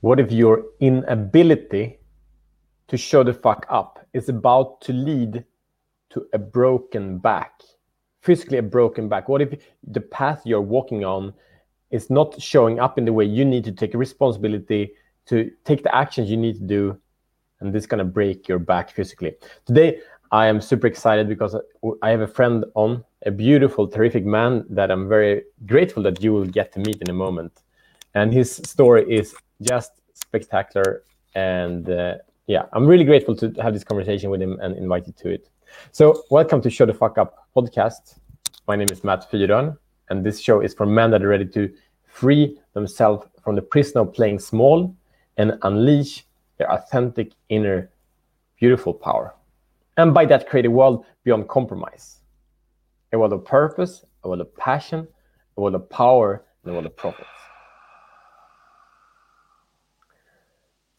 What if your inability to show the fuck up is about to lead to a broken back? Physically, a broken back. What if the path you're walking on is not showing up in the way you need to take responsibility to take the actions you need to do, and this is gonna break your back physically? Today, I am super excited because I have a friend on, a beautiful, terrific man that I'm very grateful that you will get to meet in a moment. And his story is just spectacular. And uh, yeah, I'm really grateful to have this conversation with him and invite you to it. So, welcome to Show the Fuck Up podcast. My name is Matt Fyrön, and this show is for men that are ready to free themselves from the prison of playing small and unleash their authentic inner beautiful power. And by that, create a world beyond compromise a world of purpose, a world of passion, a world of power, and a world of profits.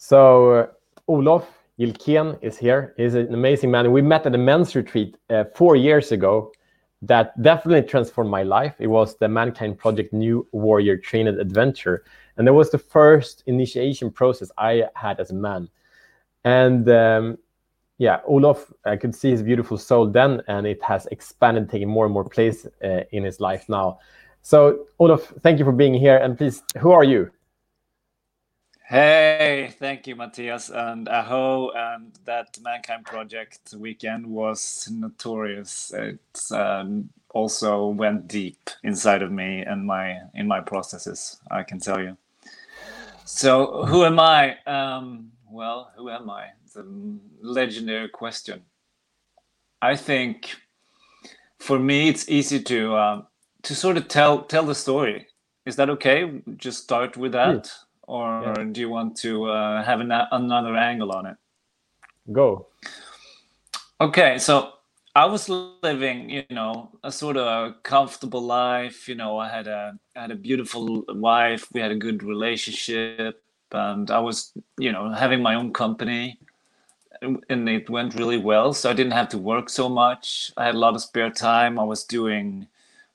So, uh, Olof Gilkén is here. He's an amazing man. We met at a men's retreat uh, four years ago that definitely transformed my life. It was the Mankind Project New Warrior Training Adventure. And that was the first initiation process I had as a man. And um, yeah, Olof, I could see his beautiful soul then, and it has expanded, taking more and more place uh, in his life now. So, Olof, thank you for being here. And please, who are you? Hey, thank you, Matthias, and aho. And that Mankind Project weekend was notorious. It um, also went deep inside of me and my in my processes. I can tell you. So, who am I? Um, well, who am I? The legendary question. I think for me, it's easy to uh, to sort of tell tell the story. Is that okay? Just start with that or yeah. do you want to uh, have an, another angle on it? Go. Okay, so I was living, you know, a sort of comfortable life. You know, I had a I had a beautiful wife. We had a good relationship, and I was, you know, having my own company, and it went really well. So I didn't have to work so much. I had a lot of spare time. I was doing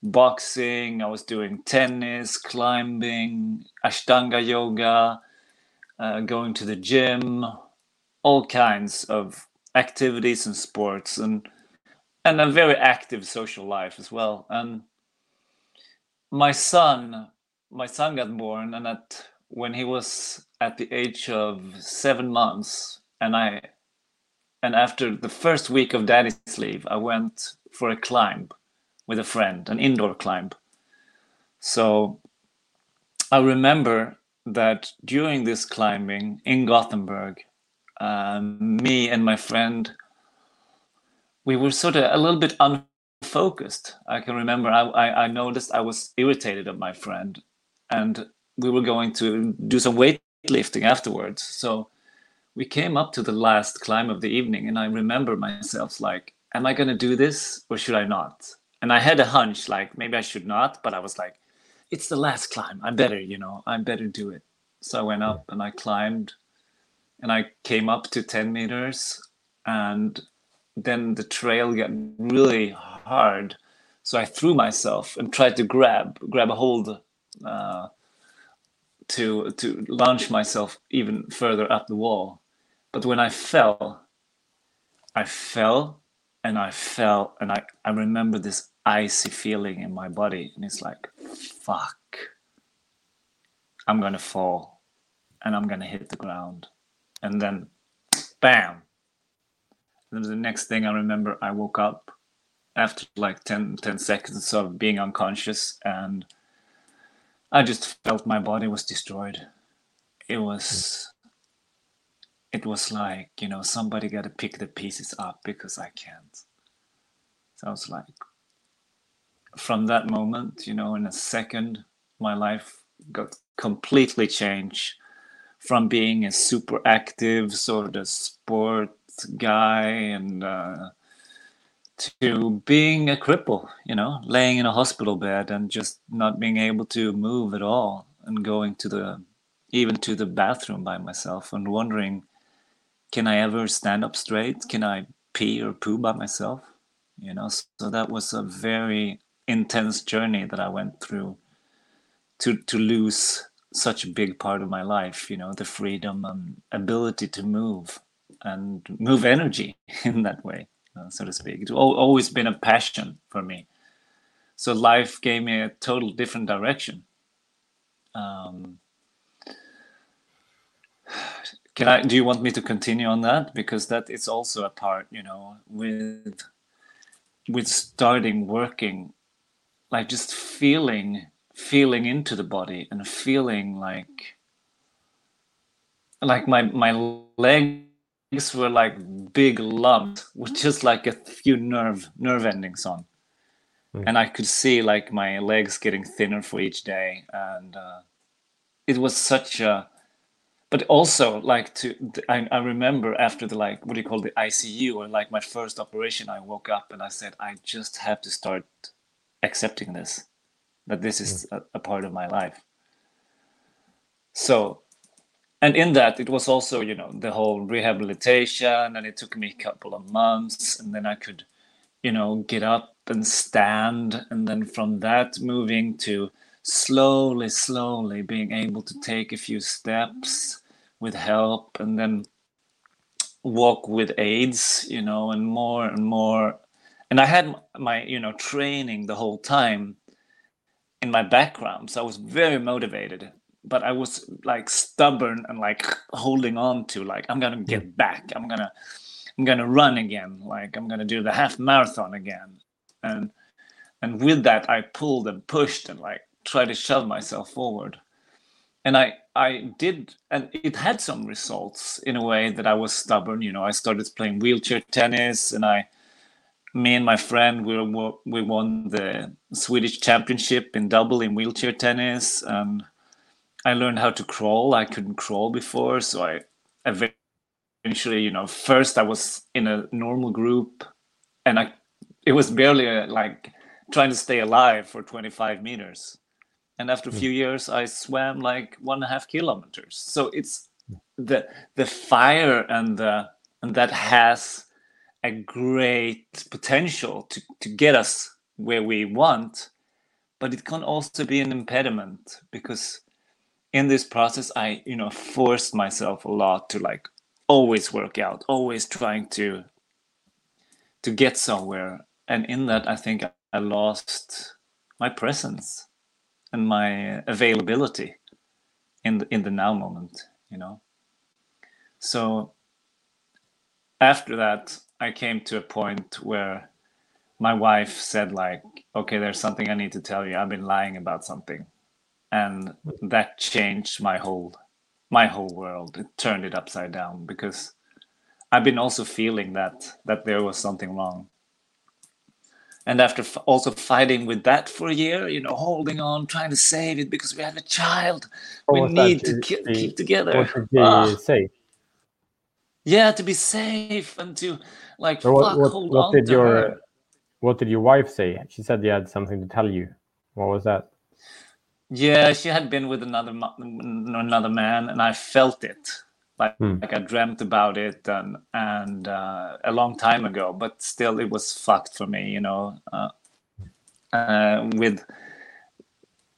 boxing, I was doing tennis, climbing, Ashtanga yoga, uh, going to the gym, all kinds of activities and sports, and and a very active social life as well. And my son, my son got born, and at when he was at the age of seven months, and I, and after the first week of daddy's leave, I went for a climb with a friend, an indoor climb. So I remember that during this climbing in Gothenburg, um, me and my friend, we were sort of a little bit unfocused. I can remember I, I, I noticed I was irritated at my friend, and we were going to do some weightlifting afterwards. So we came up to the last climb of the evening, and I remember myself like, "Am I going to do this or should I not?" And I had a hunch like maybe I should not, but I was like, it's the last climb. I'm better, you know, I'm better do it. So I went up and I climbed and I came up to 10 meters and then the trail got really hard. So I threw myself and tried to grab, grab a hold uh, to to launch myself even further up the wall. But when I fell, I fell and I fell and I, I remember this icy feeling in my body and it's like fuck. I'm gonna fall and i'm gonna hit the ground. And then bam. And then the next thing i remember i woke up after like 10, 10 seconds of being unconscious and i just felt my body was destroyed. It was it was like you know somebody got to pick the pieces up because i can't. So i was like from that moment, you know, in a second, my life got completely changed from being a super active sort of sport guy and uh, to being a cripple, you know, laying in a hospital bed and just not being able to move at all and going to the even to the bathroom by myself and wondering can I ever stand up straight? Can I pee or poo by myself? You know, so that was a very intense journey that I went through to to lose such a big part of my life you know the freedom and ability to move and move energy in that way uh, so to speak. It's always been a passion for me. So life gave me a total different direction. Um, can i do you want me to continue on that? Because that is also a part you know with with starting working like just feeling feeling into the body and feeling like like my my legs were like big lumps with just like a few nerve nerve endings on mm. and i could see like my legs getting thinner for each day and uh, it was such a but also like to I, I remember after the like what do you call the icu or like my first operation i woke up and i said i just have to start accepting this that this is a, a part of my life. So and in that it was also you know the whole rehabilitation and it took me a couple of months and then i could you know get up and stand and then from that moving to slowly slowly being able to take a few steps with help and then walk with aids you know and more and more and i had my you know training the whole time in my background so i was very motivated but i was like stubborn and like holding on to like i'm gonna get back. I'm gonna i'm gonna run again. Like i'm gonna do the half marathon again. And and with that i pulled and pushed and like tried to shove myself forward. And i i did and it had some results in a way that i was stubborn. You know i started playing wheelchair tennis and i me and my friend we we won the Swedish championship in double in wheelchair tennis. and I learned how to crawl. I couldn't crawl before, so I eventually, you know, first I was in a normal group, and I it was barely a, like trying to stay alive for 25 meters. And after a hmm. few years, I swam like one and a half kilometers. So it's the the fire and the and that has a great potential to, to get us where we want, but it can also be an impediment because in this process I, you know, forced myself a lot to like always work out, always trying to to get somewhere. And in that I think I lost my presence and my availability in the in the now moment, you know. So after that I came to a point where my wife said like, "Okay, there's something I need to tell you. I've been lying about something." And that changed my whole my whole world. It turned it upside down because I've been also feeling that that there was something wrong. And after f- also fighting with that for a year, you know, holding on, trying to save it because we have a child, we need to keep, keep together. He ah. say? Yeah, to be safe and to like so what, what, what did your her. what did your wife say? She said you had something to tell you. What was that? Yeah, she had been with another another man, and I felt it. Like, hmm. like I dreamt about it and and uh, a long time ago, but still it was fucked for me, you know. Uh, uh, with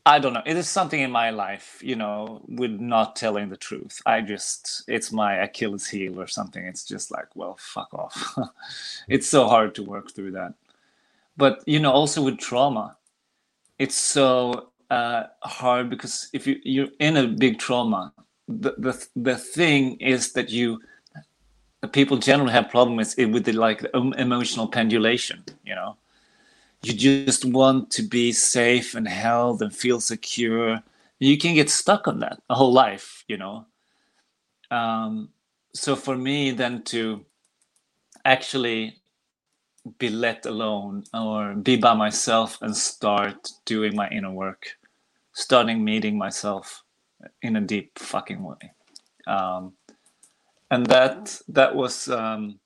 I don't know. It is something in my life, you know, with not telling the truth. I just, it's my Achilles heel or something. It's just like, well, fuck off. it's so hard to work through that. But, you know, also with trauma, it's so uh, hard because if you, you're in a big trauma, the, the, the thing is that you, people generally have problems with, with the like emotional pendulation, you know you just want to be safe and held and feel secure you can get stuck on that a whole life you know? Um, so for me then to actually be let alone or be by myself and start doing my inner work starting meeting myself in a deep fucking way. Um, and that that was um,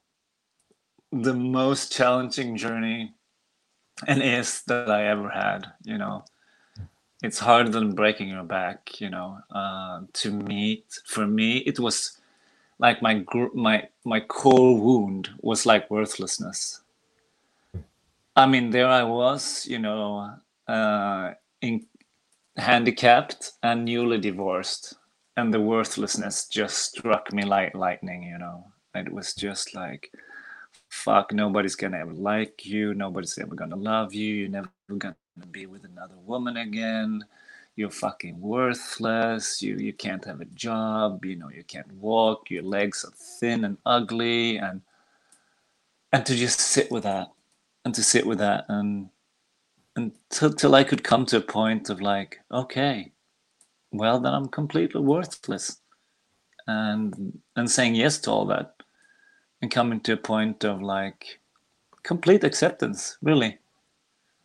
the most challenging journey and is that I ever had. You know, it's harder than breaking your back. You know, uh, to meet for me, it was like my my my core wound was like worthlessness. I mean, there I was, you know, uh, in handicapped and newly divorced and the worthlessness just struck me like lightning you know it was just like fuck nobody's gonna ever like you nobody's ever gonna love you you're never gonna be with another woman again. You're fucking worthless you you can't have a job you know you can't walk your legs are thin and ugly and and to just sit with that and to sit with that and until till I could come to a point of like, okay, well then I'm completely worthless, and and saying yes to all that, and coming to a point of like complete acceptance, really,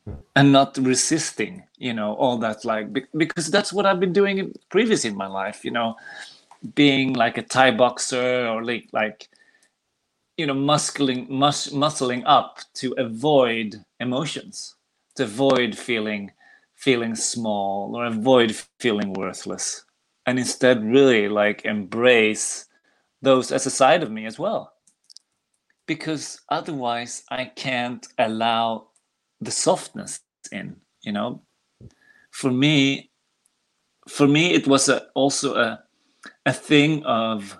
hmm. and not resisting, you know, all that like because that's what I've been doing previous in my life, you know, being like a Thai boxer or like like you know muscling mus- muscling up to avoid emotions to avoid feeling feeling small or avoid feeling worthless. And instead really like embrace those as a side of me as well because otherwise i can't allow the softness in you know? For me for me it was a, also a a thing of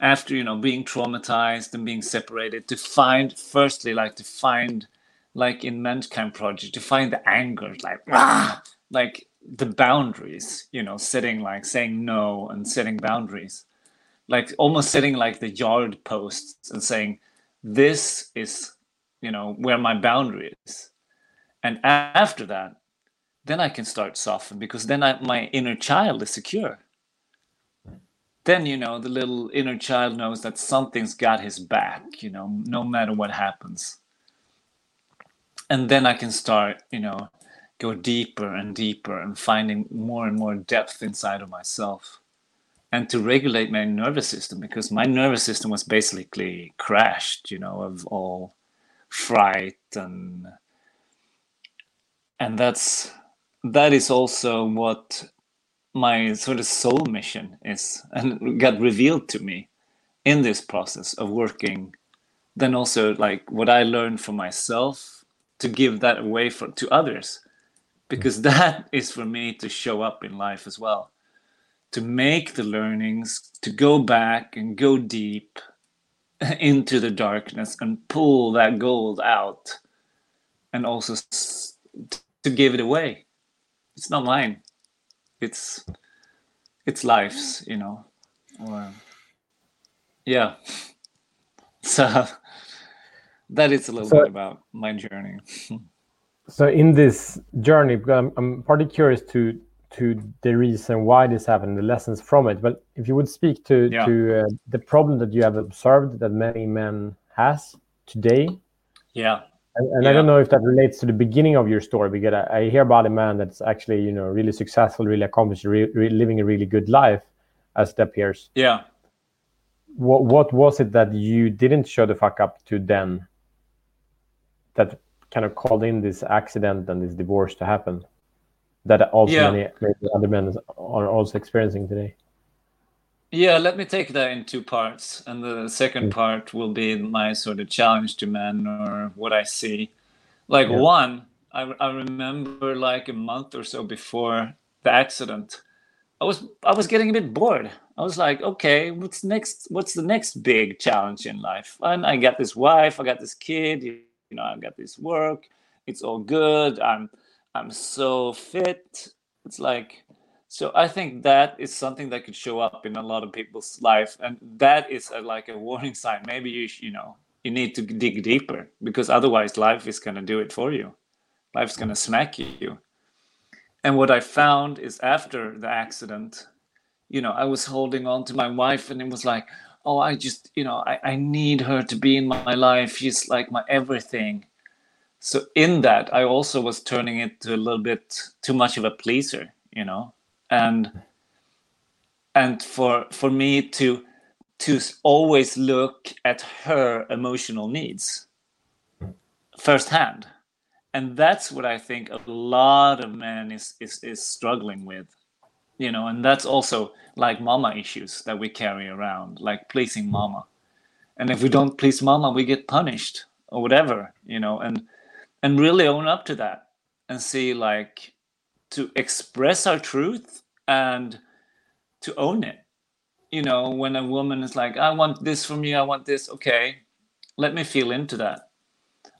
after you know being traumatized and being separated to find firstly like to find like in Mankind Project, to find the anger, like ah, like the boundaries, you know, setting like saying no and setting boundaries, like almost setting like the yard posts and saying, this is, you know, where my boundary is. And after that, then I can start soften because then I, my inner child is secure. Then, you know, the little inner child knows that something's got his back, you know, no matter what happens and then I can start, you know, go deeper and deeper and finding more and more depth inside of myself and to regulate my nervous system because my nervous system was basically crashed you know of all fright and and that's that is also what my sort of soul mission is and got revealed to me in this process of working. Then also like what i learned for myself to give that away for to others because that is for me to show up in life as well to make the learnings to go back and go deep into the darkness and pull that gold out and also to give it away. It's not mine. It's it's life's you know. Or yeah. So that is a little so, bit about my journey. so in this journey, I'm, I'm partly curious to to the reason why this happened, the lessons from it. But if you would speak to yeah. to uh, the problem that you have observed that many men has today, yeah. And, and yeah. I don't know if that relates to the beginning of your story because I, I hear about a man that's actually you know really successful, really accomplished, re, re, living a really good life, as it appears. Yeah. What what was it that you didn't show the fuck up to then that kind of called in this accident and this divorce to happen that also yeah. many, many other men are also experiencing today yeah let me take that in two parts and the second mm. part will be my sort of challenge to men or what i see like yeah. one I, I remember like a month or so before the accident i was i was getting a bit bored i was like okay what's next what's the next big challenge in life and i got this wife i got this kid you know i've got this work it's all good i'm i'm so fit. It's like so i think that is something that could show up in a lot of people's life and that is a, like a warning sign. Maybe you you know you need to dig deeper because otherwise life is going to do it for you. Life's going to smack you. And what i found is after the accident you know i was holding on to my wife and it was like oh i just you know I, I need her to be in my life. She's like my everything so in that i also was turning it to a little bit too much of a pleaser you know? And and for for me to to always look at her emotional needs firsthand. And that's what i think a lot of men is is, is struggling with you know? And that's also like mama issues that we carry around like pleasing mama. And if we don't please mama we get punished or whatever you know? And and really own up to that and see like to express our truth and to own it. You know when a woman is like i want this from you i want this okay let me feel into that.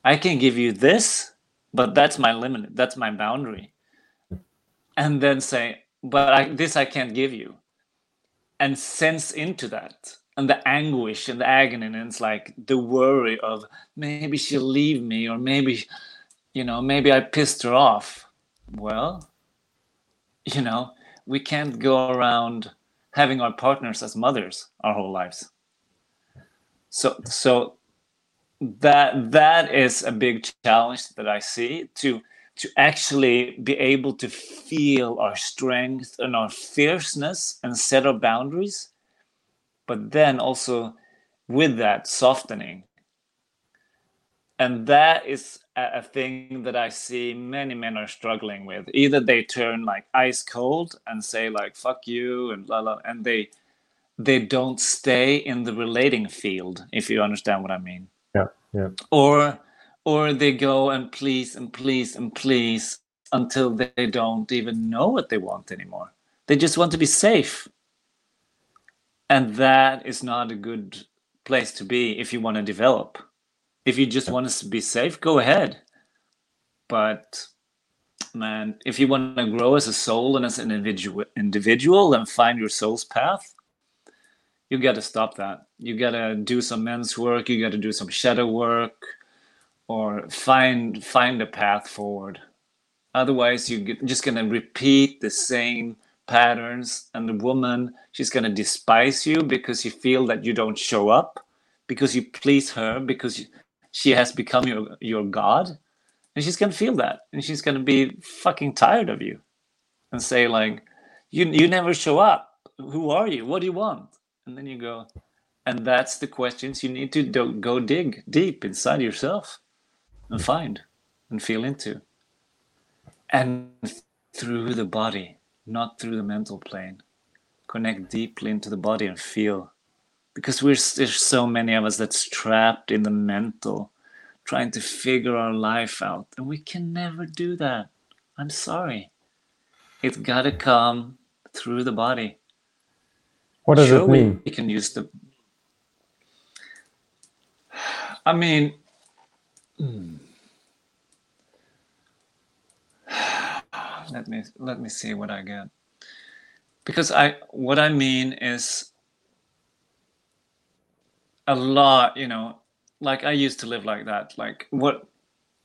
I can give you this but that's my limit that's my boundary. And then say but I, this i can't give you. And sense into that. And the anguish and the agony and it's like the worry of maybe she'll leave me or maybe you know maybe i pissed her off. Well you know we can't go around having our partners as mothers our whole lives. So so that that is a big challenge that i see to to actually be able to feel our strength and our fierceness and set our boundaries but then also with that softening. And that is a, thing that i see many men are struggling with. Either they turn like ice cold and say like fuck you and la la, and they they don't stay in the relating field if you understand what i mean. Yeah yeah. Or or they go and please and please and please until they don't even know what they want anymore. They just want to be safe. And that is not a good place to be if you want to develop if you just want to be safe go ahead. But man if you want to grow as a soul and as an individual individual and find your soul's path you got to stop that. You got to do some men's work you got to do some shadow work or find find a path forward. Otherwise you're just going to repeat the same patterns and the woman she's going to despise you because you feel that you don't show up because you please her because she has become your your god and she's going to feel that and she's going to be fucking tired of you and say like you you never show up who are you what do you want and then you go and that's the questions you need to do, go dig deep inside yourself and find and feel into and through the body not through the mental plane. Connect deeply into the body and feel. Because we're there's so many of us that's trapped in the mental, trying to figure our life out, and we can never do that. I'm sorry. It's gotta come through the body. What does sure, it mean? We can use the. I mean. Hmm. let me let me see what I get. Because I what I mean is a lot, you know, like I used to live like that. Like what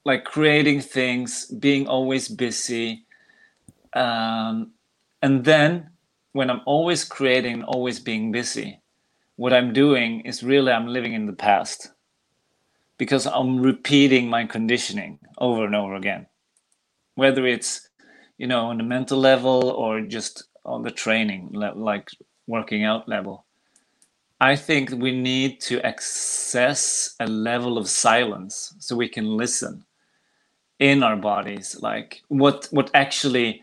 like creating things, being always busy. Um, and then when I'm always creating, always being busy, what I'm doing is really I'm living in the past because I'm repeating my conditioning over and over again. Whether it's you know on the mental level or just on the training like working out level i think we need to access a level of silence so we can listen in our bodies like what what actually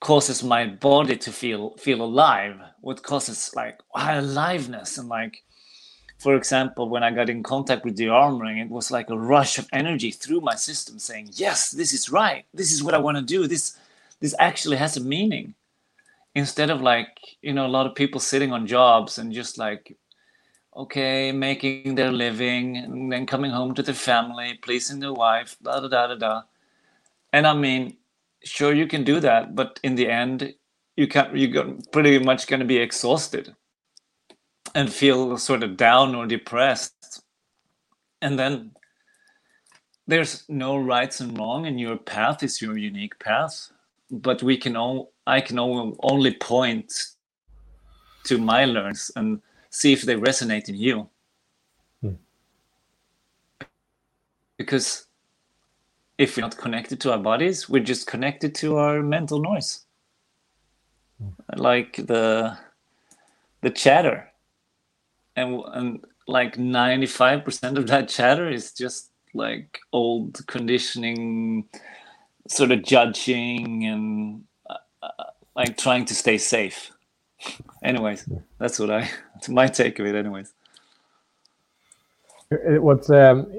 causes my body to feel feel alive what causes like aliveness. And like for example when i got in contact with de-armoring it was like a rush of energy through my system saying yes this is right. This is what i want to do. This this actually has a meaning. Instead of like you know a lot of people sitting on jobs and just like okay making their living and then coming home to the family pleasing their wife da da da da da. And i mean sure you can do that but in the end you can you're pretty much going to be exhausted and feel sort of down or depressed. And then there's no rights and wrong and your path is your unique path. But we can all I can only point to my learns and see if they resonate in you. Hmm. Because if we're not connected to our bodies, we're just connected to our mental noise. Hmm. Like the the chatter. And and like 95% of that chatter is just like old conditioning sort of judging and uh, uh, like trying to stay safe. Anyways, that's what I. It's my take of it. Anyways, uh, what's um,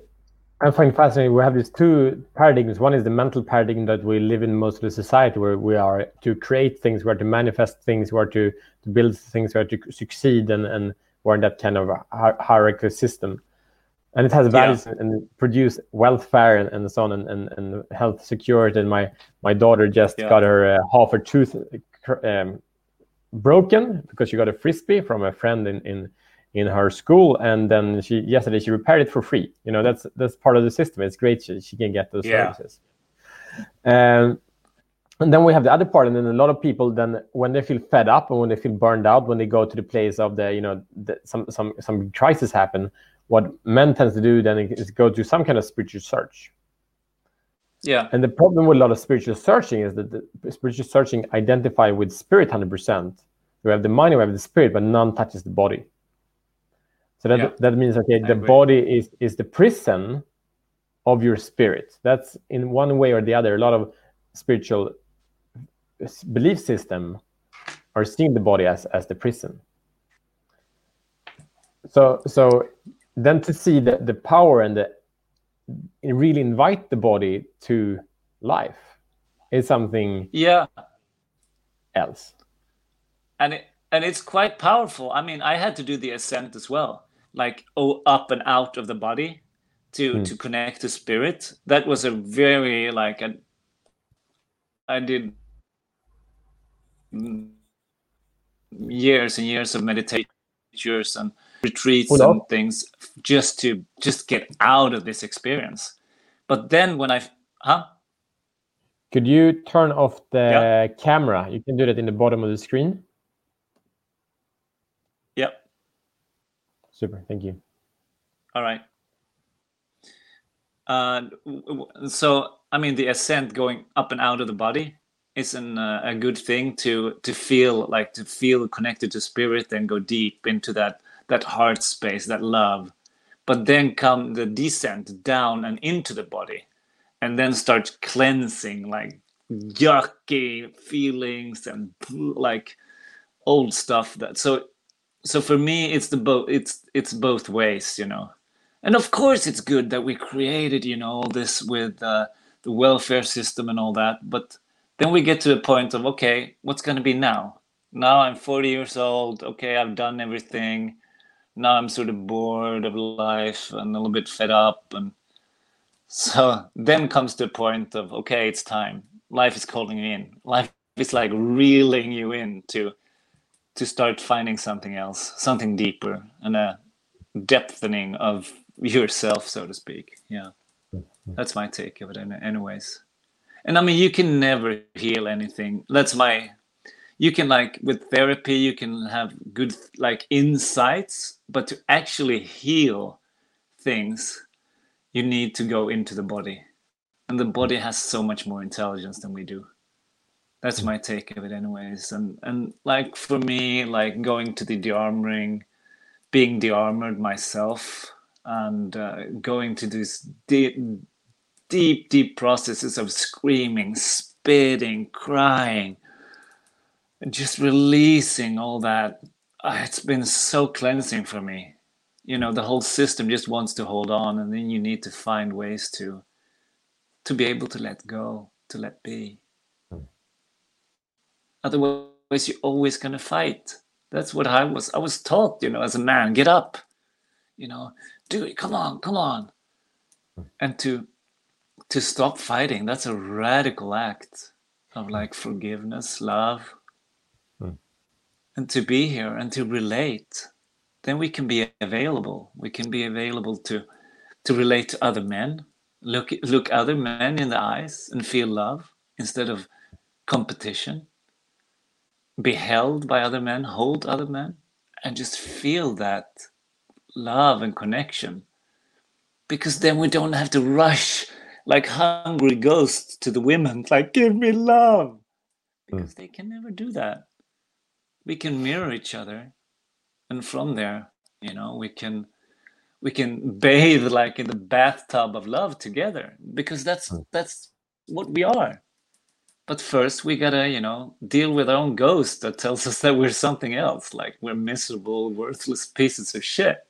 I find fascinating. We have these two paradigms. One is the mental paradigm that we live in most of the society, where we are to create things, we are to manifest things, we are to, to build things, we are to succeed, and, and we're in that kind of hierarchical system. And it has values yeah. and produce welfare and, and so on, and, and, and health security. And my my daughter just yeah. got her uh, half her tooth um, broken because she got a frisbee from a friend in in in her school and then she yesterday she repaired it for free. You know that's that's part of the system. It's great she, she can get those yeah. services. Um, and then we have the other part and then a lot of people then when they feel fed up and when they feel burned out when they go to the place of the you know the, some some some crisis happen what men tends to do then is go to some kind of spiritual search yeah and the problem with a lot of spiritual searching is that the spiritual searching identify with spirit 100% we have the mind we have the spirit but none touches the body so that yeah. that means okay, the body is is the prison of your spirit. That's in one way or the other. A lot of spiritual belief system are seeing the body as as the prison. So so then to see the, the power and the really invite the body to life is something yeah. else. And it and it's quite powerful. I mean i had to do the ascent as well like oh, up and out of the body to mm. to connect to spirit. That was a very like a, i did years and years of meditation and retreats and things just to just get out of this experience but then when i huh could you turn off the yeah. camera you can do that in the bottom of the screen Yep. Super. Thank you. All right. Uh, so, I mean, the ascent going up and out of the body is an, uh, a good thing to to feel like to feel connected to spirit and go deep into that that heart space, that love. But then come the descent down and into the body, and then start cleansing like yucky feelings and like old stuff that so so for me it's the both it's it's both ways you know. And of course it's good that we created you know all this with uh, the welfare system and all that but then we get to the point of okay what's going to be now? Now i'm 40 years old okay i've done everything now i'm sort of bored of life and a little bit fed up and so then comes the point of okay it's time life is calling you in life is like reeling you in to to start finding something else, something deeper, and a depthening of yourself, so to speak. Yeah, that's my take of it, anyways. And I mean, you can never heal anything. That's my. You can like with therapy, you can have good like insights, but to actually heal things, you need to go into the body, and the body has so much more intelligence than we do. That's my take of it anyways. And and like for me like going to the de-armoring being de-armored myself and uh, going to these deep deep deep processes of screaming spitting crying just releasing all that uh, it's been so cleansing for me you know the whole system just wants to hold on and then you need to find ways to to be able to let go to let be hmm. Otherwise, you're always going to fight. That's what I was. I was taught, you know, as a man, get up, you know, do it. Come on, come on, hmm. and to to stop fighting. That's a radical act of hmm. like forgiveness, love. And to be here and to relate. Then we can be available. We can be available to to relate to other men, look look other men in the eyes and feel love instead of competition be held by other men, hold other men, and just feel that love and connection. Because then we don't have to rush like hungry ghosts to the women, like, give me love. Because mm. they can never do that. We can mirror each other. And from there, you know, we can we can bathe like in the bathtub of love together because that's mm. that's what we are but first we gotta you know deal with our own ghost that tells us that we're something else like we're miserable worthless pieces of shit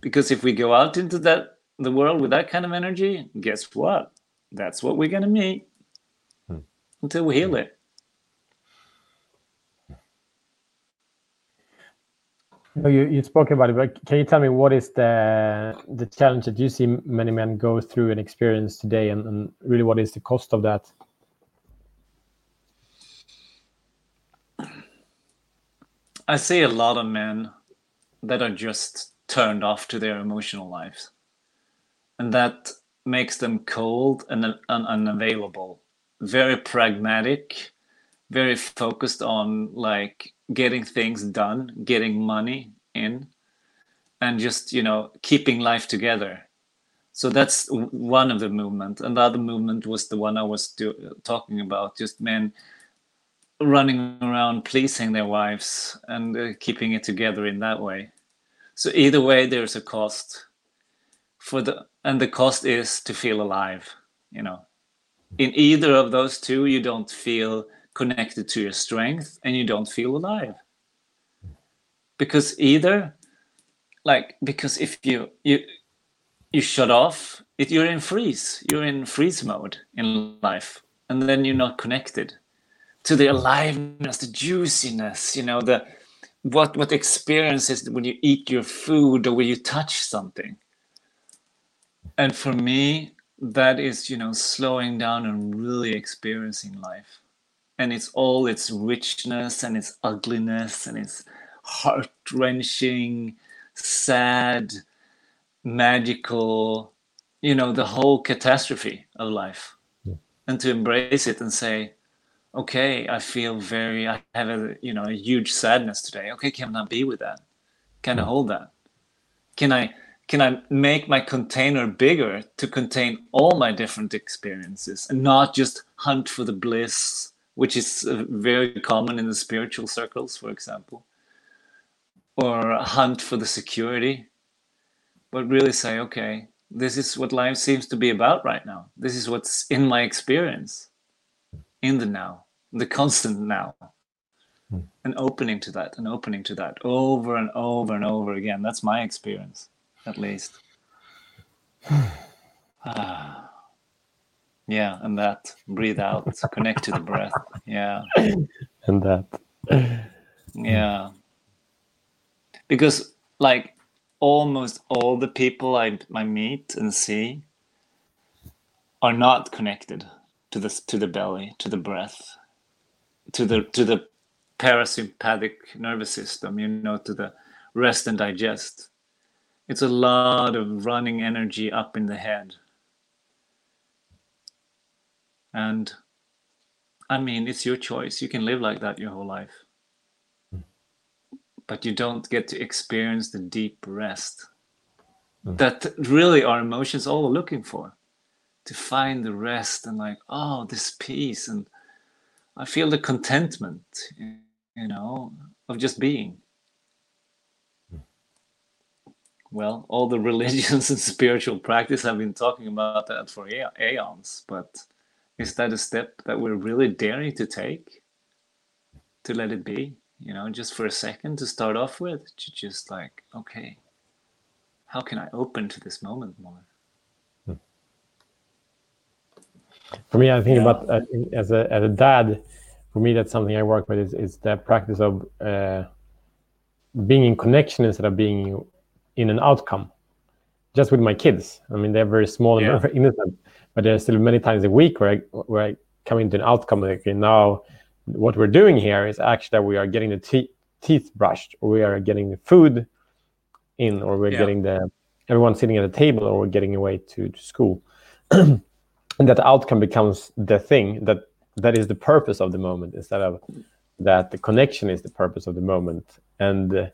because if we go out into that the world with that kind of energy, guess what? That's what we're gonna meet Hmm. until we heal it. No, you, you spoke about it, but can you tell me what is the the challenge that you see many men go through and experience today, and, and really what is the cost of that? I see a lot of men that are just turned off to their emotional lives. And that makes them cold and un- unavailable, very pragmatic, very focused on like getting things done, getting money in, and just, you know, keeping life together. So that's one of the movement. And the other movement was the one I was do- talking about, just men running around pleasing their wives and uh, keeping it together in that way. So either way, there's a cost for the, and the cost is to feel alive. You know, in either of those two, you don't feel connected to your strength and you don't feel alive. Because either, like, because if you you you shut off, it, you're in freeze. You're in freeze mode in life, and then you're not connected to the aliveness, the juiciness, you know, the what what experiences when you eat your food or when you touch something. And for me, that is, you know, slowing down and really experiencing life. And it's all its richness and its ugliness and its heart wrenching, sad, magical, you know, the whole catastrophe of life. And to embrace it and say, okay i feel very i have a you know a huge sadness today. Okay can i be with that? Can i hold that? Can i can i make my container bigger to contain all my different experiences and not just hunt for the bliss which is uh, very common in the spiritual circles for example or hunt for the security but really say okay this is what life seems to be about right now this is what's in my experience in the now, the constant now, Hmm. and opening to that and opening to that over and over and over again. That's my experience, at least. Ah. Yeah, and that breathe out, connect to the breath. Yeah, And that, yeah. Because like almost all the people I I meet and see are not connected to the to the belly, to the breath, to the to the parasympathetic nervous system. You know, to the rest and digest. It's a lot of running energy up in the head, and I mean, it's your choice. You can live like that your whole life, but you don't get to experience the deep rest Mm. that really our emotions all are looking for. To find the rest and like oh this peace. And i feel the contentment you know of just being. Well all the religions and spiritual practice have been talking about that for aeons but is that a step that we're really daring to take to let it be you know just for a second to start off with to just like okay how can i open to this moment more for me, I think Yeah. about uh, as a as a dad. For me, that's something I work with. Is, is the practice of uh, being in connection instead of being in an outcome. Just with my kids. I mean, they're very small and Yeah. very innocent, but there's still many times a week where I where I come into an outcome like okay, now what we're doing here is actually that we are getting the te- teeth brushed, or we are getting the food in, or we're Yeah. getting the everyone sitting at a table, or we're getting away to, to school. and that outcome becomes the thing that that is the purpose of the moment instead of that the connection is the purpose of the moment and uh,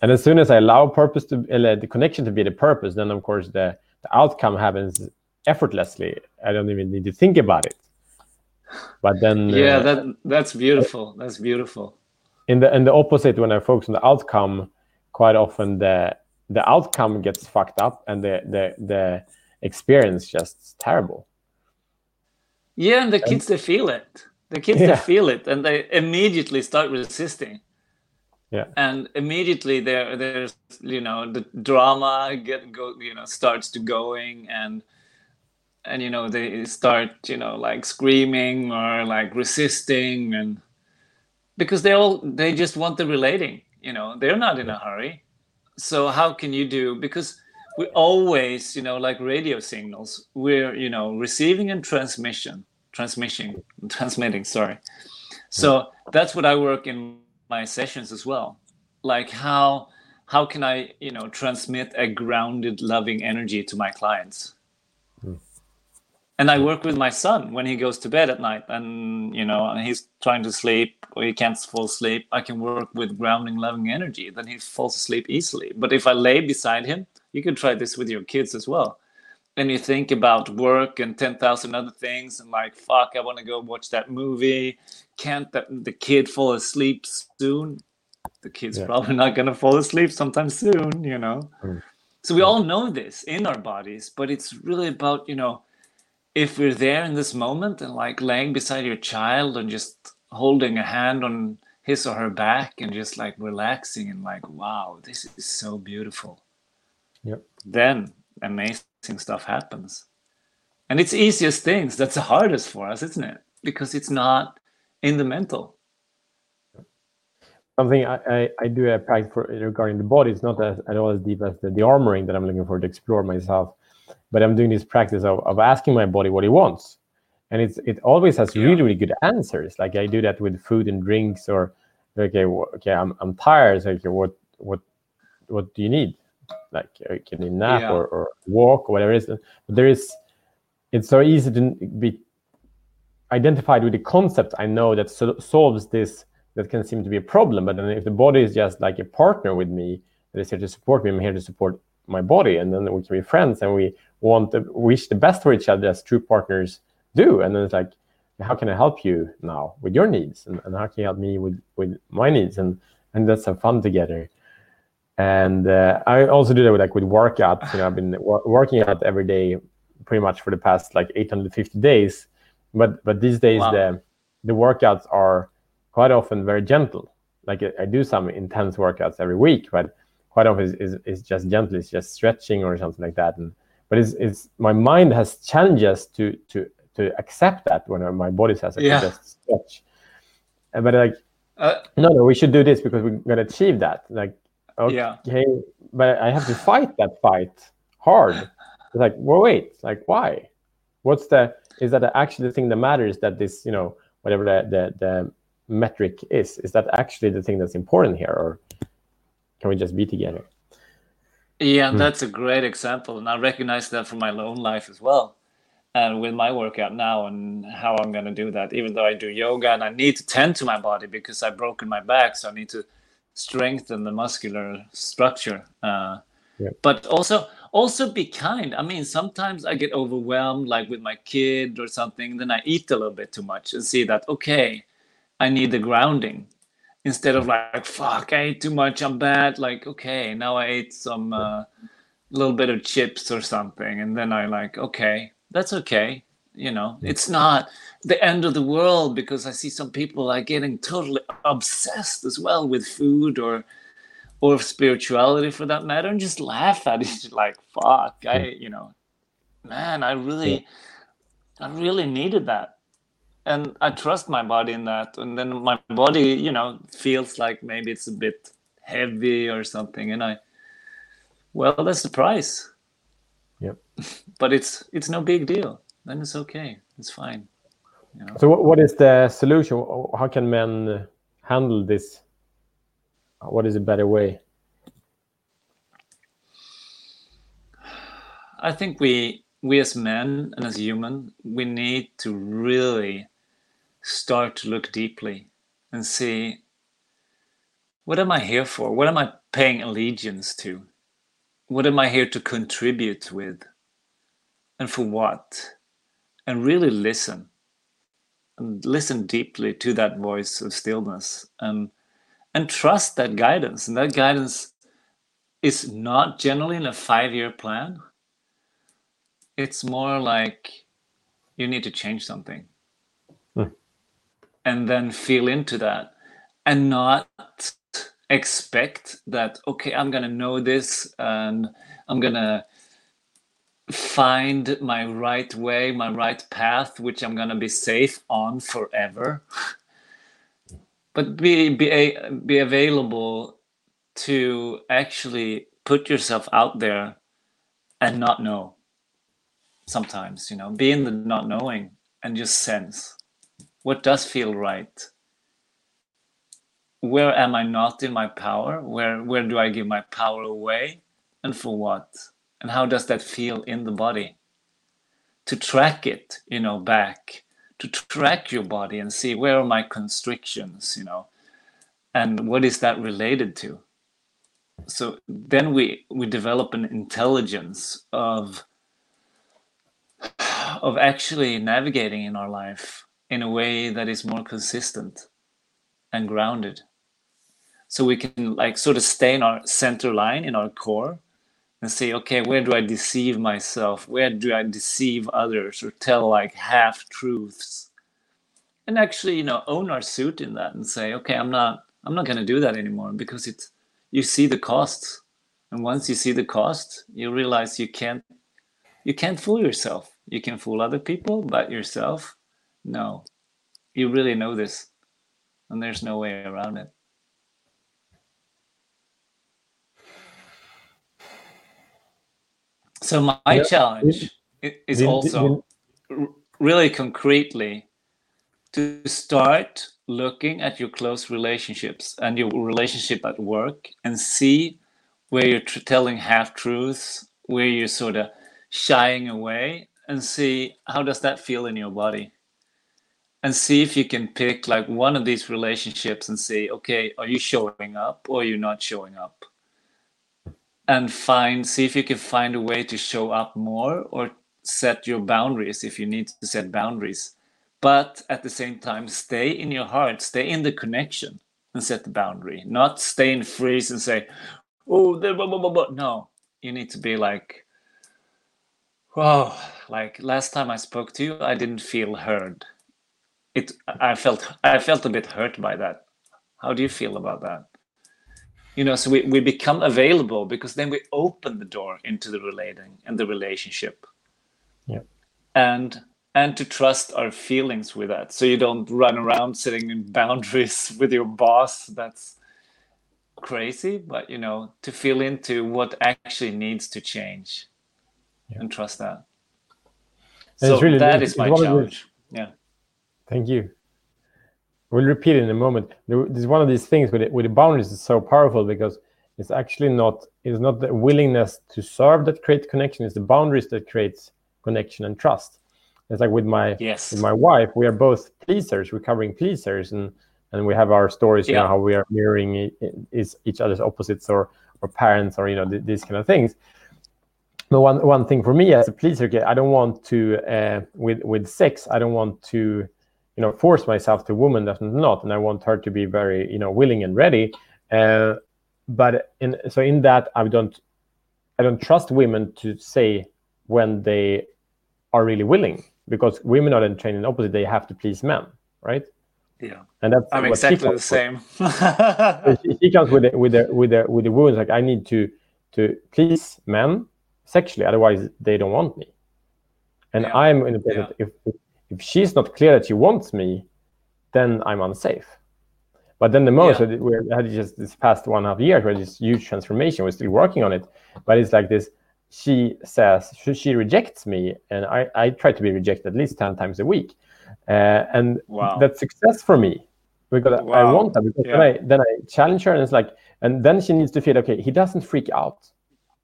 and as soon as i allow purpose to uh, the connection to be the purpose then of course the, the outcome happens effortlessly. I don't even need to think about it. But then yeah uh, that that's beautiful. That's beautiful. In the in the opposite when i focus on the outcome quite often the the outcome gets fucked up and the the the experience just terrible. Yeah and the kids they feel it. The kids they feel it and they immediately start resisting Yeah. And immediately there there's you know the drama get go you know starts to going and and you know they start you know like screaming or like resisting and because they all they just want the relating you know they're not in a hurry. So how can you do because we always you know like radio signals we're you know receiving and transmission transmission transmitting sorry. So that's what i work in my sessions as well like how how can i you know transmit a grounded loving energy to my clients hmm. and I work with my son when he goes to bed at night, and you know he's trying to sleep or he can't fall asleep. I can work with grounding, loving energy. Then he falls asleep easily. But if I lay beside him, you can try this with your kids as well. And you think about work and ten thousand other things, and like, fuck, I want to go watch that movie. Can't the, the kid fall asleep soon? The kid's Yeah. probably not gonna fall asleep sometime soon, you know. Mm. So we all know this in our bodies, but it's really about you know if we're there in this moment and like laying beside your child and just holding a hand on his or her back and just like relaxing and like wow this is so beautiful Yep. then amazing stuff happens and it's easiest things that's the hardest for us isn't it because it's not in the mental Something I, I, I do a practice for regarding the body. It's not as, at all as deep as the, the armoring that I'm looking for to explore myself, but I'm doing this practice of, of asking my body what it wants, and it's it always has Yeah. really really good answers. Like I do that with food and drinks, or okay, okay, I'm I'm tired. So okay, what what what do you need? Like uh, can you nap Yeah. or, or walk or whatever it is. But there is, it's so easy to be identified with the concept I know that so- solves this that can seem to be a problem. But then if the body is just like a partner with me that is here to support me, I'm here to support my body, and then we can be friends and we want to wish the best for each other as true partners do. And then it's like, how can I help you now with your needs, and, and how can you help me with with my needs, and and let's have fun together. And uh, I also do that with like with workouts. You know, I've been wor- working out every day pretty much for the past like 850 days. But but these days Wow. the the workouts are quite often very gentle. Like I, I do some intense workouts every week, but quite often is, is, is just gentle. It's just stretching or something like that. And but it's, it's my mind has challenges to to to accept that when my body says I Yeah. can just stretch. Uh, But like uh, no, no, we should do this because we're gonna achieve that. Like okay, Yeah. but I have to fight that fight hard. It's like, well, wait, like why? What's the is that actually the thing that matters that this, you know, whatever the the, the metric is, is that actually the thing that's important here, or can we just be together? Yeah, Mm. that's a great example. And I recognize that from my own life as well. And with my workout now and how I'm going to do that, even though I do yoga and I need to tend to my body because I've broken my back. So I need to strengthen the muscular structure. Uh, Yeah. But also, also be kind. I mean, sometimes I get overwhelmed, like with my kid or something. Then I eat a little bit too much and see that, okay, I need the grounding instead of like fuck i ate too much i'm bad like okay now i ate some uh, little bit of chips or something and then i like okay that's okay you know it's not the end of the world because i see some people like getting totally obsessed as well with food or or spirituality for that matter and just laugh at it like fuck i you know man i really i really needed that and I trust my body in that. And then my body, you know, feels like maybe it's a bit heavy or something, and I, well, that's the price. Yep. But it's it's no big deal. Then it's okay. It's fine. So, what, what is the solution? How can men handle this? What is a better way? I think we we as men and as human, we need to really start to look deeply and see what am I here for? What am I paying allegiance to? What am I here to contribute with? And for what? And really listen. And listen deeply to that voice of stillness and and trust that guidance. And that guidance is not generally in a five-year plan. It's more like you need to change something. Hmm. And then feel into that and not expect that okay i'm gonna know this and i'm gonna find my right way my right path which i'm gonna be safe on forever but be be be available to actually put yourself out there and not know sometimes you know be in the not knowing and just sense what does feel right. Where am i not in my power? Where where do i give my power away? And for what? And how does that feel in the body? To track it you know back to track your body and see where are my constrictions you know? And what is that related to? So then we we develop an intelligence of of actually navigating in our life in a way that is more consistent and grounded. So we can like sort of stay in our center line in our core and say okay where do i deceive myself? Where do i deceive others or tell like half truths and actually you know own our suit in that and say okay i'm not i'm not going to do that anymore because it's you see the costs. And once you see the cost you realize you can't you can't fool yourself. You can fool other people but yourself no. You really know this and there's no way around it So my yeah. challenge is also really concretely to start looking at your close relationships and your relationship at work and see where you're tr- telling half truths, where you're sort of shying away, and see how does that feel in your body. And see if you can pick like one of these relationships and say, okay, are you showing up or you're not showing up? And find see if you can find a way to show up more or set your boundaries if you need to set boundaries. But at the same time stay in your heart stay in the connection and set the boundary not stay in freeze and say oh blah, blah, blah, blah. no you need to be like wow like last time i spoke to you i didn't feel heard. It i felt i felt a bit hurt by that. How do you feel about that you know so we, we become available because then we open the door into the relating and the relationship. Yeah. And and to trust our feelings with that. So you don't run around sitting in boundaries with your boss. That's crazy but you know to feel into what actually needs to change yeah. and trust that. And so really, that is my challenge. Yeah. Thank you We'll repeat it in a moment. This is one of these things with with the boundaries is so powerful because it's actually not it's not the willingness to serve that creates connection. It's the boundaries that creates connection and trust. It's like with my yes. with my wife, we are both pleasers, recovering pleasers, and and we have our stories, you know, how we are mirroring is each other's opposites or or parents or you know th- these kind of things. But one one thing for me as a pleaser, I don't want to uh, with with sex, I don't want to you know force myself to woman that's not and i want her to be very you know willing and ready. Uh, but in so in that i don't i don't trust women to say when they are really willing because women are then trained in the opposite they have to please men right? Yeah. And that's i'm exactly the same. She, she, comes with the, with the with the with the wounds like i need to to please men sexually otherwise they don't want me. And yeah. i'm in a yeah. if, if if she's not clear that she wants me, then I'm unsafe. But then the most yeah. we had just this past one half years where this huge transformation. We're still working on it, but it's like this. She says she, she rejects me, and I, I try to be rejected at least ten times a week, uh, and wow. that's success for me because wow. I want that. Because yeah. then I then I challenge her, and it's like, and then she needs to feel okay. He doesn't freak out,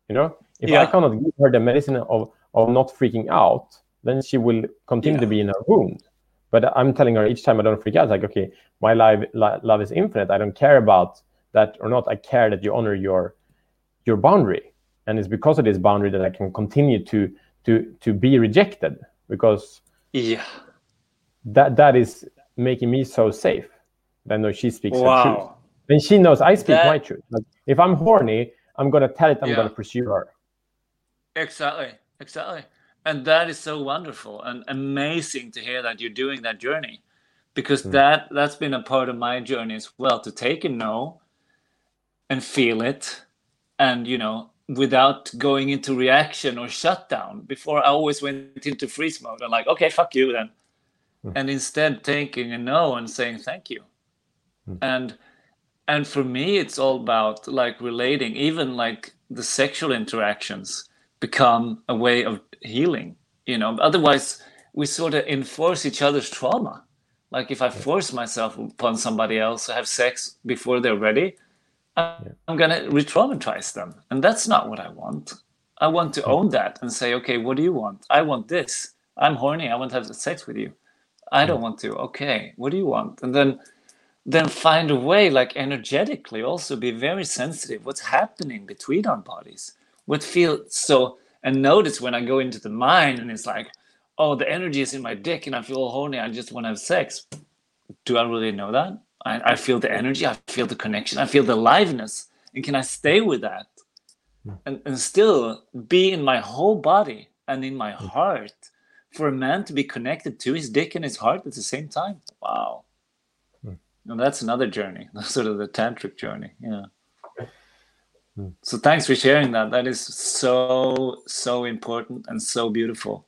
you know. If yeah. I cannot give her the medicine of of not freaking out, then she will continue yeah. to be in her wound. But I'm telling her each time I don't freak out, like, okay, my life, love is infinite. I don't care about that or not. I care that you honor your your boundary, and it's because of this boundary that I can continue to to to be rejected because yeah, that that is making me so safe. Then know she speaks wow. her truth, and she knows I speak that... my truth. Like if I'm horny, I'm gonna tell it. I'm yeah. gonna pursue her. Exactly. Exactly and that is so wonderful and amazing to hear that you're doing that journey because mm. that that's been a part of my journey as well to take a no and feel it and you know without going into reaction or shutdown before i always went into freeze mode and like okay fuck you then mm. and instead taking a no and saying thank you mm. and and for me it's all about like relating even like the sexual interactions become a way of healing you know? Otherwise we sort of enforce each other's trauma. Like if i force myself upon somebody else to have sex before they're ready i'm gonna re-traumatize them. And that's not what i want. I want to own mm-hmm. that and say okay what do you want? I want this. I'm horny. I want to have sex with you. I don't mm-hmm. want to. Okay what do you want? And then then find a way like energetically also be very sensitive. What's happening between our bodies? What feels so and notice when i go into the mind and it's like oh the energy is in my dick and i feel horny i just want to have sex do i really know that I, I feel the energy i feel the connection i feel the liveness and can i stay with that hmm. and, and still be in my whole body and in my hmm. heart for a man to be connected to his dick and his heart at the same time wow and that's another journey, sort of the tantric journey. Yeah. Hmm. So thanks for sharing that. That is so so important and so beautiful,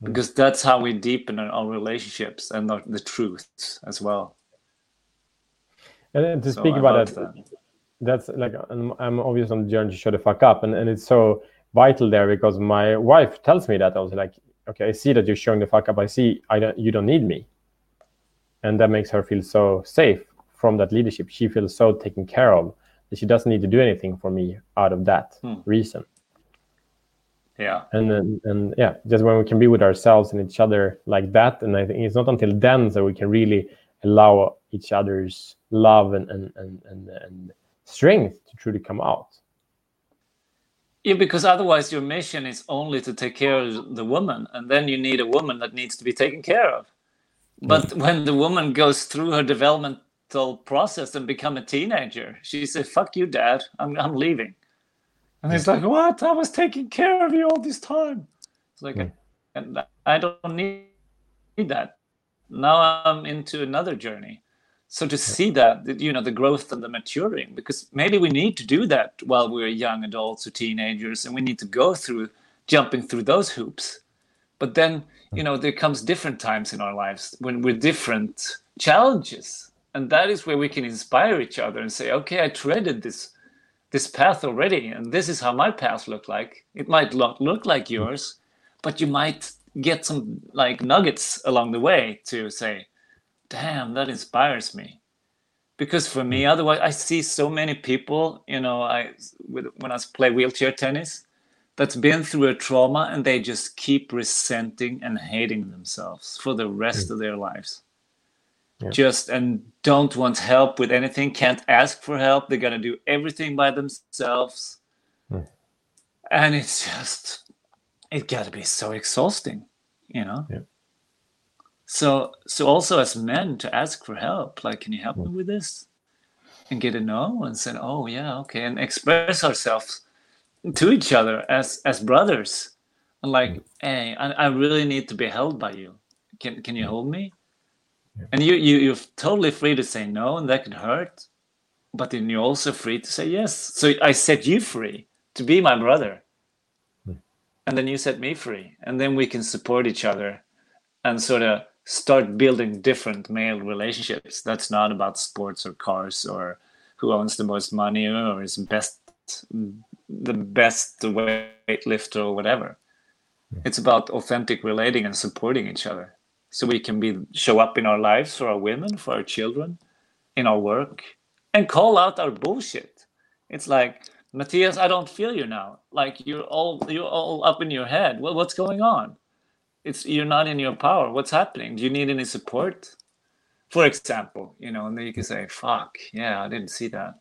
hmm. because that's how we deepen our relationships and the, the truths as well. And to speak so about that, that, that's like I'm, I'm obviously on the journey to show the fuck up, and, and it's so vital there because my wife tells me that I was like, okay, I see that you're showing the fuck up. I see I don't you don't need me and that makes her feel so safe from that leadership she feels so taken care of she doesn't need to do anything for me out of that hmm. reason yeah and then and yeah just when we can be with ourselves and each other like that and i think it's not until then that we can really allow each other's love and and and, and, and strength to truly come out yeah, because otherwise your mission is only to take care of the woman, and then you need a woman that needs to be taken care of. But when the woman goes through her developmental process and become a teenager, she said, "Fuck you, dad. I'm I'm leaving." And he's like, "What? I was taking care of you all this time." It's like, mm. and I don't need that. Now I'm into another journey. So to see that, you know, the growth and the maturing, because maybe we need to do that while we're young adults or teenagers, and we need to go through jumping through those hoops. But then you know there comes different times in our lives when we're different challenges and that is where we can inspire each other and say okay i treaded this this path already and this is how my path looked like it might not look like yours but you might get some like nuggets along the way to say damn that inspires me because for me otherwise i see so many people you know i when i play wheelchair tennis that's been through a trauma and they just keep resenting and hating themselves for the rest mm. of their lives. Yeah. Just and don't want help with anything, can't ask for help. They're gonna do everything by themselves. Mm. And it's just it gotta be so exhausting, you know? Yeah. So so also as men to ask for help, like, can you help mm. me with this? And get a no and say, Oh yeah, okay, and express ourselves to each other as as brothers and like mm. hey I, I really need to be held by you can can you hold me yeah. and you, you you're totally free to say no and that could hurt but then you're also free to say yes so i set you free to be my brother mm. and then you set me free and then we can support each other and sort of start building different male relationships that's not about sports or cars or who owns the most money or is best the best weightlifter or whatever. It's about authentic relating and supporting each other. So we can be show up in our lives for our women, for our children, in our work, and call out our bullshit. It's like, Matthias, I don't feel you now. Like you're all you're all up in your head. Well, what's going on? It's you're not in your power. What's happening? Do you need any support? For example, you know, and then you can say, fuck, yeah, I didn't see that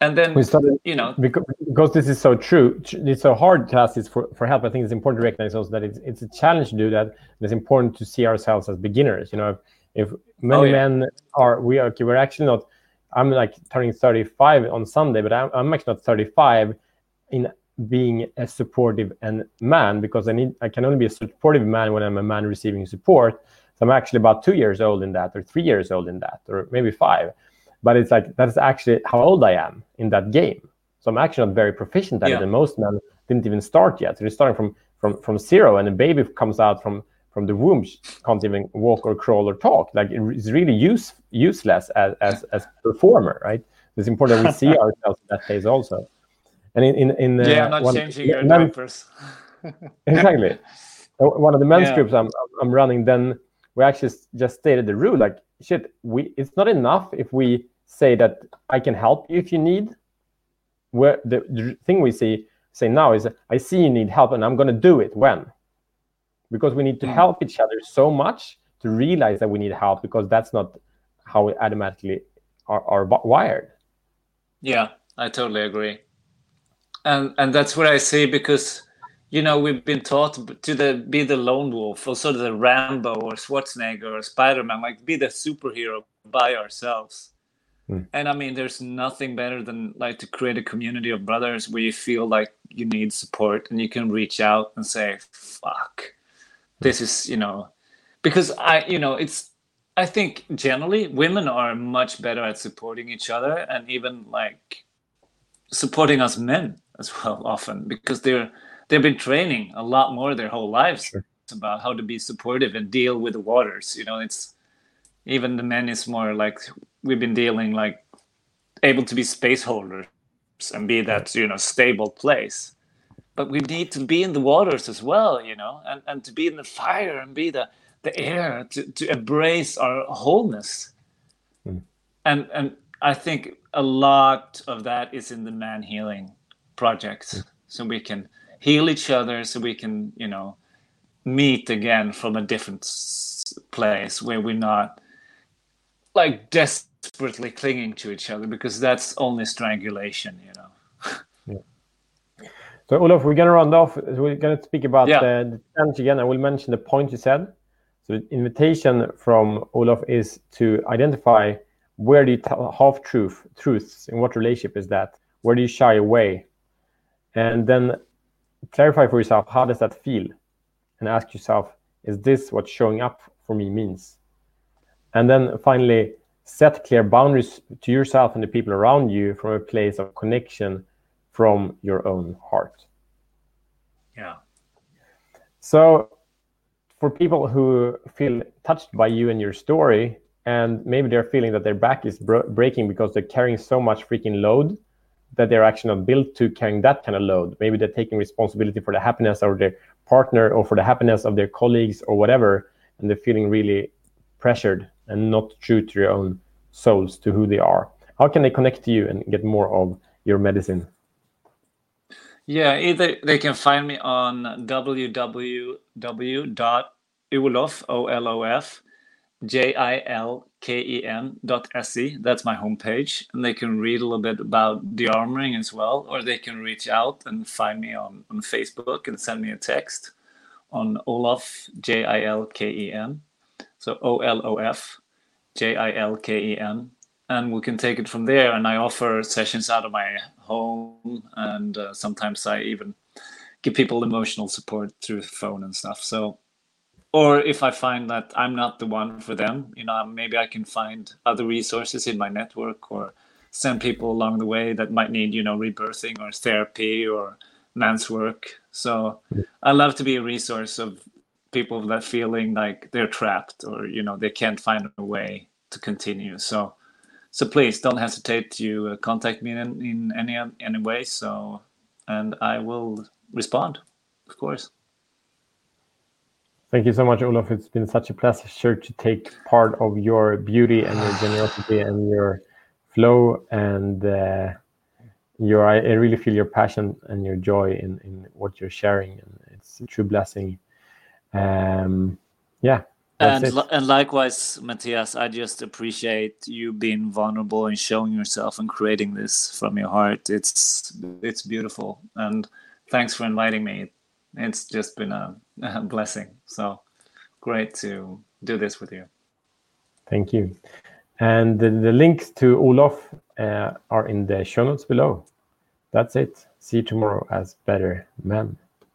and then we started, you know because, because this is so true it's so hard to ask this for, for help i think it's important to recognize also that it's, it's a challenge to do that it's important to see ourselves as beginners you know if, if many oh, yeah. men are we are okay, we're actually not i'm like turning 35 on sunday but i'm, I'm actually not 35 in being a supportive and man because i need i can only be a supportive man when i'm a man receiving support so i'm actually about two years old in that or three years old in that or maybe five but it's like that's actually how old I am in that game. So I'm actually not very proficient at Yeah. it, and most men didn't even start yet. So they're starting from from from zero, and a baby comes out from from the womb can't even walk or crawl or talk. Like it's really use useless as as as performer, right? It's important that we see ourselves in that phase also. And in in, in yeah, uh, I'm not one- changing your men- diapers. exactly. Uh, One of the men's Yeah. groups I'm I'm running, then we actually just stated the rule like shit. We it's not enough if we say that I can help you if you need. Where the, the thing we see say now is I see you need help and I'm going to do it when. Because we need to Mm. help each other so much to realize that we need help because that's not how we automatically are, are wired. Yeah, I totally agree. And and that's what I say because you know we've been taught to the be the lone wolf or sort of the Rambo or Schwarzenegger or Spider-Man, like be the superhero by ourselves. Hmm. And I mean, there's nothing better than like to create a community of brothers where you feel like you need support and you can reach out and say, "Fuck, this is you know," because I you know it's I think generally women are much better at supporting each other and even like supporting us men as well often because they're they've been training a lot more their whole lives Sure. about how to be supportive and deal with the waters you know it's even the men is more like we've been dealing like able to be space holders and be that you know stable place. But we need to be in the waters as well you know and, and to be in the fire and be the the air to, to embrace our wholeness. Mm. and and i think a lot of that is in the man healing projects. So we can heal each other so we can you know meet again from a different place where we're not like desperately clinging to each other because that's only strangulation you know So Olof we're gonna round off. We're gonna speak about Yeah. the, the challenge again. I will mention the point you said. So the invitation from Olof is to identify where do you tell half truth truths in what relationship is that? Where do you shy away? And then clarify for yourself how does that feel? And ask yourself, is this what showing up for me means? And then finally, set clear boundaries to yourself and the people around you from a place of connection from your own heart. yeah So, for people who feel touched by you and your story, and maybe they're feeling that their back is bro- breaking because they're carrying so much freaking load that they're actually not built to carrying that kind of load. Maybe they're taking responsibility for the happiness of their partner or for the happiness of their colleagues or whatever, and they're feeling really pressured and not true to their own souls, to who they are. How can they connect to you and get more of your medicine? Yeah, either they can find me on www.olof, O-L-O-F, J-I-L-K-E-N dot S-E. That's my homepage. And they can read a little bit about the armoring as well, or they can reach out and find me on, on Facebook and send me a text on Olof, J-I-L-K-E-N. So O-L-O-F, J-I-L-K-E-N and we can take it from there. And I offer sessions out of my home, and uh, sometimes I even give people emotional support through phone and stuff. So, or if I find that I'm not the one for them, you know, maybe I can find other resources in my network or send people along the way that might need, you know, rebirthing or therapy or man's work. So I love to be a resource of people that feeling like they're trapped or you know they can't find a way to continue. So so please don't hesitate to uh, contact me in, in any any way so and i will respond of course Thank you so much, Olof. It's been such a pleasure to take part of your beauty and your generosity and your flow and uh, your. I, I really feel your passion and your joy in, in what you're sharing, and it's a true blessing. Um, yeah, and and likewise matthias i just appreciate you being vulnerable and showing yourself and creating this from your heart it's it's beautiful and thanks for inviting me it's just been a, a blessing so great to do this with you Thank you. And the, the links to Olof uh, are in the show notes below. That's it. See you tomorrow as better men.